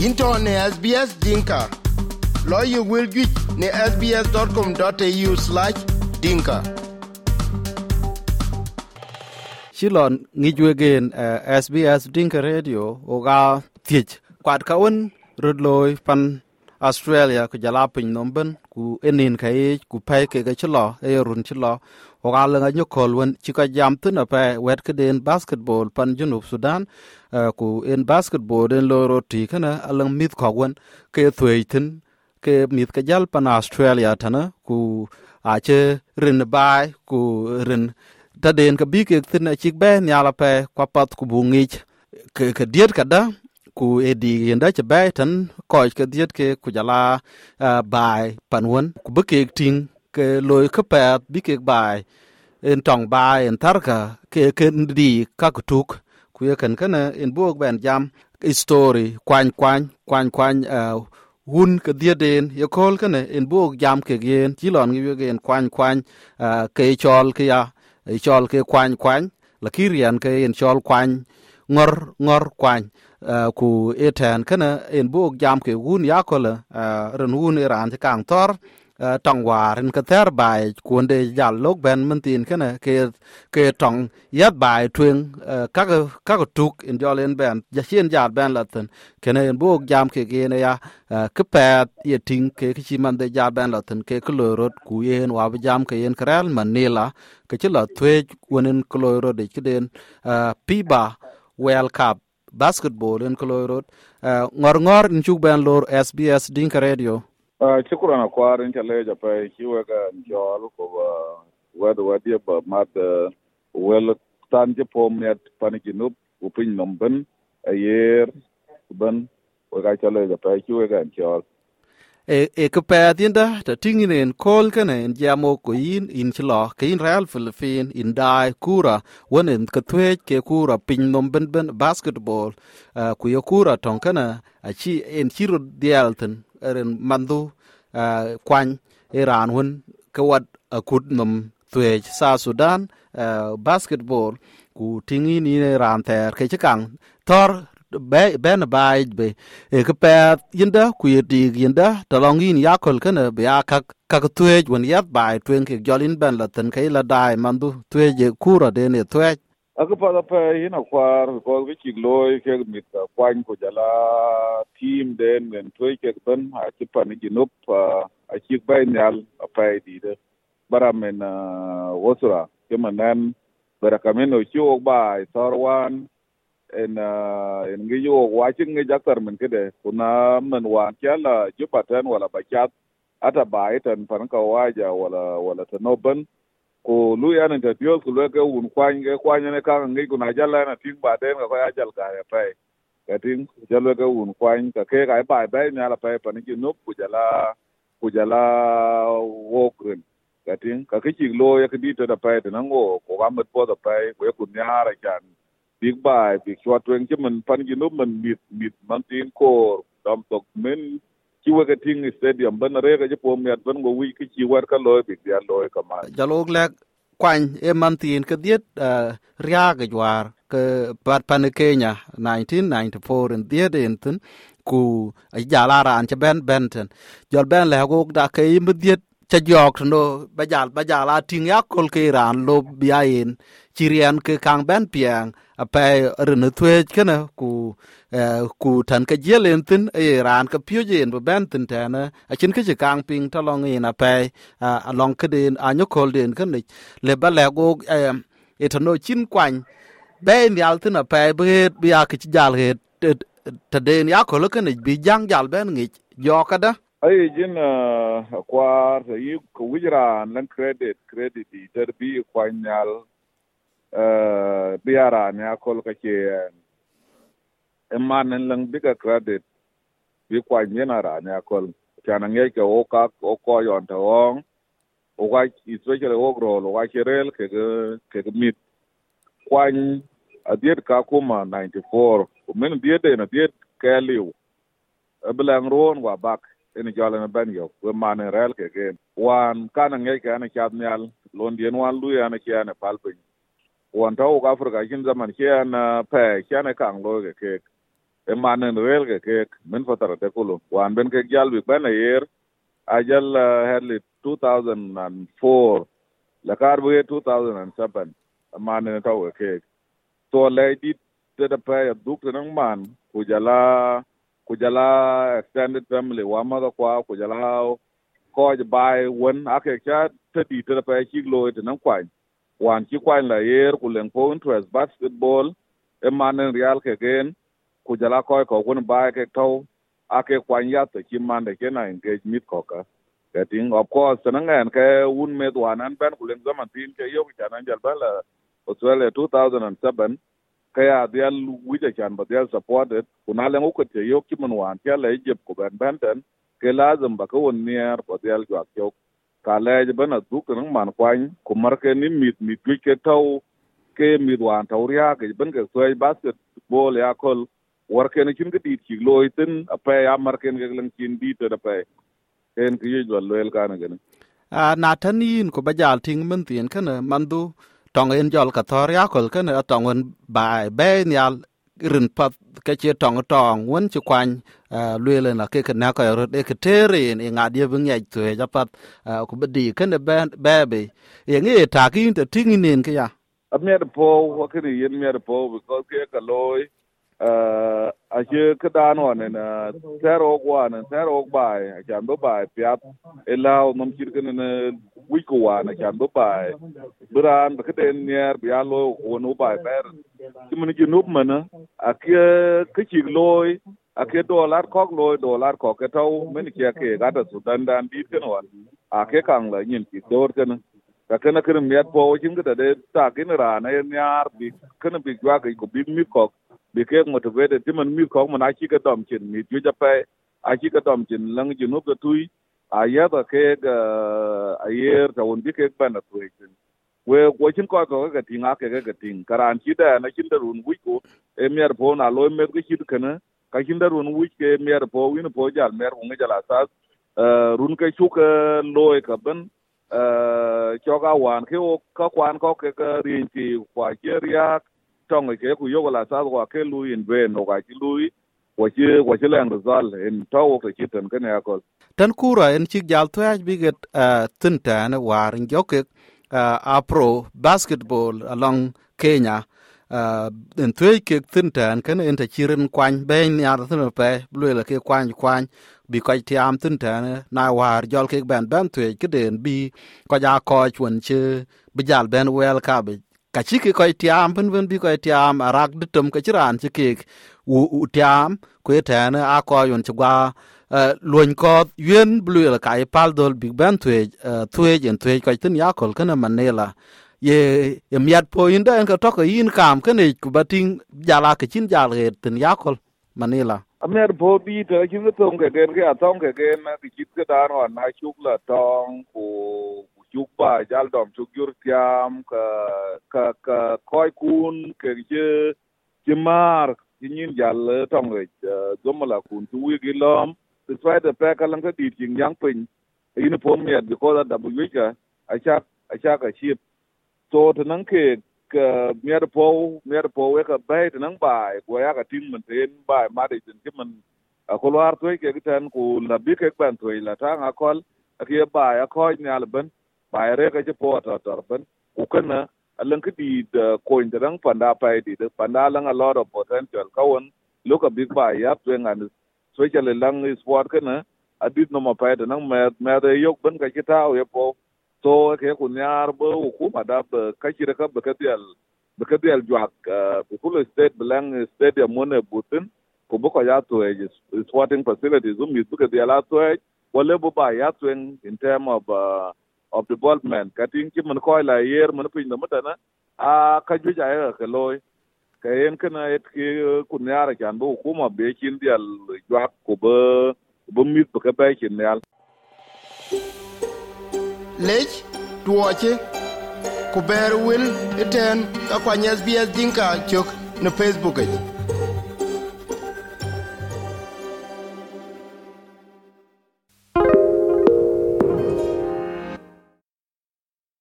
into ne SBS Dinka. Lawyer will get ne sbs.com.au slash dinka. Shilon ngijwe gen SBS eh, Dinka Radio, oga thiech kwat kaun rudloy pan Australia ku jala pin nomben ku enin kai ku pai ke ga chlo e run chlo o ga le nyu kol wen chi ka jam tu na pai wet ke den basketball pan junub Sudan ku en basketball den loro ti kana alang mit ko wen ke thwei tin ke mit ka jal pan Australia tana ku a che rin bai ku rin ta den ka bi ke tin a chik be nyala pai kwa pat ku bungich ke ke diet ka da ku e di yenda che bai tan ko ke diet ke ku jala uh, bai panwon ku be ke ting ke loy ke pat bi ke bai en tong bai en tarka ke ke di ka ku tuk. Ku ye kan kana en buok ben jam e story kwan kwan kwan kwan uh, hun ke dia den. Ye kol kana en buok jam ke gen chilon ngi gen kwan kwan uh, ke e chol ke ya e chol ke kwany kwany. La kirian ke en chol kwany ngor ngor kwany. Ku eten kana en bu jam ke gun yakola ren gun iran te kang tor tong war en ka ter bai kunde jal lok ben mentin kana ke ke tong yat bai twen ka ka tuk en jol en ben ja chen jal ben laten kene en bu jam ke ge ne ya ke pet ye ting ke ki man de jal ben laten ke ko rot ku yen wa jam ke en kral manila ke chila thuec wonen koloi de ci den piba world cup basketball en koloyrot rot eh, ŋor ŋor in cuk ben lor sbs dinka radio. Eh, uh, ci kuran akwar n ca leeja pe ci weka n col wed wedye ba mat uh, eh, wel tan ci pom net pani ci nup ku piny nom ben ayer ben weka ca leeja pe ci weka n e, e ke pɛɛth yinda ta tiŋin en kool kene en jiamok ko yin in ci lɔ ke yin rɛɛl filipin in daai kura wen en ke thueec ke kura piny nom benben basketball. Uh, ku ye kura tɔŋkene aci en ci rot dhiɛɛl thin eren mandhu uh, e, kuany i raan wen ke wat akut nom thueec sa sudan uh, basketball ku tiŋin yin e raan thɛɛr ke ci kaŋ thɔr ben bai be. E ke pe yinda, ku yedi yinda, ta long yin yakol kana be aka kak tuej won yat bai twen ke jolin ben la ten kai la dai mandu tuej kura de ne tuej Ako pa da pe yin kwar ko ke ki loy ke mit uh, ka kwan ko jala team den men toy ke ben, a chi pa ni ginup uh, a ki bai nyal, a pa di de. Bara men uh, wosura ke manan bara kamen o chi ok bai torwan en en ngi yo wa chin ngi jakar men kede kuna men wan kyala juba tan wala bakyat ata baitan pan ka waja wala wala tanoban ko lu ya ne ta dios ku ke un kwa nge kwa ne ka ngi kuna jalla na tin ba den ka ya jal ka ya pai. Ka tin jalo ke un kwan ka ke ka bai bai ne ala pai pan ki no ku jala ku jala wo kren ka tin ka chi lo ya ke di ta da pai ta ngo ko ga met po da pai ko ku nya ra kan big bài, big short wen chứ mình pan ki no mình mịt mịt man tin ko dam tok men ki wa ka ting stadium ban re cái je po mi at ban go wi ki chi war ka loy big ya loy ka ma jalog lek kwany e man tin ke diet uh, ria ga jwar ke pat pan kenya 1994 in diet in tin ku jalara ran che ben benten jol ben le go da ke im diet cha jok no, bajal bajal, a ting ya kol ke ran lo biain chirian ke kang ben piang, a pe rin thwe kana ku eh, ku tan ka jelen tin e ran ka pyo jen bu ben tin ta na a chin ke kang ping ta long in a pe, a long ke den, a anyo kol den kan le ba le go e to no chin kwang be nyal tin a pe be bi a ke jal het ta den ya ko kan bi jang jal ben ngi jokada ai jin kwar yi ko wijra lan credit credit di ter bi kwanyal biara ne akol ka ke emman lang bika credit bi kwa nyena ra ne akol. Kana nge ke o ka o ko yon ta wong o ga especially o gro o ga kerel ke ke mit. Kwan adiet ka kuma 94 o men diet na diet ke liu. Belang ron wa bak. Ene jala na ben we man rel ke ke wan kana nge ke ana chat nyal. Lon dien wan lu ya na ke ana wan wanta ka afrika kin zaman ke na pe ke na kang lo ke ke e manen rel ke ke men fatara te kulo wan ben ke jal bi ben yer. Ajal herli 2004 la kar bu 2007 manen taw ke to le dit te da pe duk nang man. Ku jala ku jala extended family wa mother kwa ku jala ko bai won ake cha te di te da pa chi lo te nan kwa wan chi kwa la yer ku len po interest basketball e manen real ke gen ku jala ko ko kun bai ke to ake kwa ya te chi man de na engage mit ko ka getting of course nan ngan ke un me dwanan ben ku len zaman tin ke yo cha nan jal bala Australia 2007 kaya dhial wija chan ba dhial supported. Kuna le ngoko te yo kiman wan ya le jeb ko ben benten ke lazim ba ko nier ba dhial jwa yo ka le bana duk nang man kwany ku mar ke ni mit mit ki ke tau ke mit wan tawriya ke ben ke soy basket bol ya kol. War ke ni chin ke dit ki loy tin apa ya mar ken ke lang chin dit da pe en ki yo lo el kana gene a na tan yin ko bajal ting men tien kana mandu tong in jol ka thor ya kol ken a tong un bai be nyal rin pat ke che tong tong won chi kwan lue le na ke na ka ro de ke tere in nga die bung ye tu ya pat ku be di ken be be be ye ngi ta ki te ting nin ke ya de po wa kiri me de po because ke ka loy Eh, uh, ashe kedan wanen terok wanen terok bai achan do bai piat ela nom kir ken ne wiko wan achan do bai. Bran ba keden nier bia lo wonu bai ber. Kimun gi nup mana akye kichig loy ake dollar kok loy dollar kok ke taw men ke gata sudan dan dit ken wan. Ake kang la nyin ki dor ken ka kana kirim yat po wajin gata de ta kin rana yar bi kana bi gwa ga ko bi mi kok. Bi ke motivated ti man mi kok man a chi ka dom chin mi ju ja pe a chi ka dom chin lang ju nu ka tui. A ya ba cái ga a yer ta won bi ke ban na tui we chin ko ko ka tinga ke ga ting karan chi da na chin da run wi ko e miar po na lo me ko chi kana ka chin da run wi ke miar po win po jal mer ko ngala sa run ka chu ka loy ka ban cho ga wan ke o ka kwan ko ke ka rin ti kwa che ria tong ke ku yo la sa wa ke lu in ve no ga ki lu wa chi wa chi lang result in to wo ke chi ten ke ne ko tan kura en chi jal to aj biget eh, tin tan war joke eh, a pro basketball along kenya. Eh, en tuwe ke tin tan kan en ta chirin kwany ben ya tin pe blue la ke kwany kwany, bi ko ti am tin tan na war jol ke ben ben tuwe ke den bi ko ja ko chun che, bi jal ben wel ka bi ka ci ki koy tiam pen pen bi koy tiam arak de tum ke chiran ci ki u tiam ko tan a ko yun ci gwa eh, luon ko yuen blue la kai pal dol big ben tuwe eh, tuwe en tuwe ko tin ya kol kana manela ye ye miat po inda en ka to ko yin kam ka ku batin jala ka chin jal ge tin ya kol manela amer po bi to chin ka tong ke gen ke atong ke gen na ki chit ka dan wa na chuk la tong ku chuk ba jal dom chuk yur tiam ka ka ka koi kun ke je je mar yin jal tong ge zomola kun tu wi gi lom despite the fact kalang ka dit jing yang pin yin po miat because da bu wi cha acha cha ka chip so to nan ke, ka mier po mier po we ka bai to nan bai ko ya ka tim man ten bai ma de tin ki man ko lar to ke tan ku la bi ke ban to la ta nga kol ke bai a ko ni al ban re ka je po ta ta ban ku kana alan ki di da ko in panda pai e di da panda lang a lot of potential. Ka won look a big bai ya to ngan especially lang sport kana adit no ma pai e da nan ma ma de yok ban ka ki ta o po. To ke ku nyar bo hukuma da ba kashi da ka ba ka dial ba ka dial juak ku kulu state belang stadium mone butin. Ku bu ko ya to e sporting facilities um mi bu ka dial to e wale bu ba ya to in term of uh, of development. Ka tin ki man ko la yer man pin da mutana a ka ju ja ya ka loy ka yen kana et ki ku nyar kan bu hukuma be kin dial juak ku ba bu mi bu ka ba kin nyal lec tuoche ku ber wil iten ka kwany sbs dinka cök ne facebook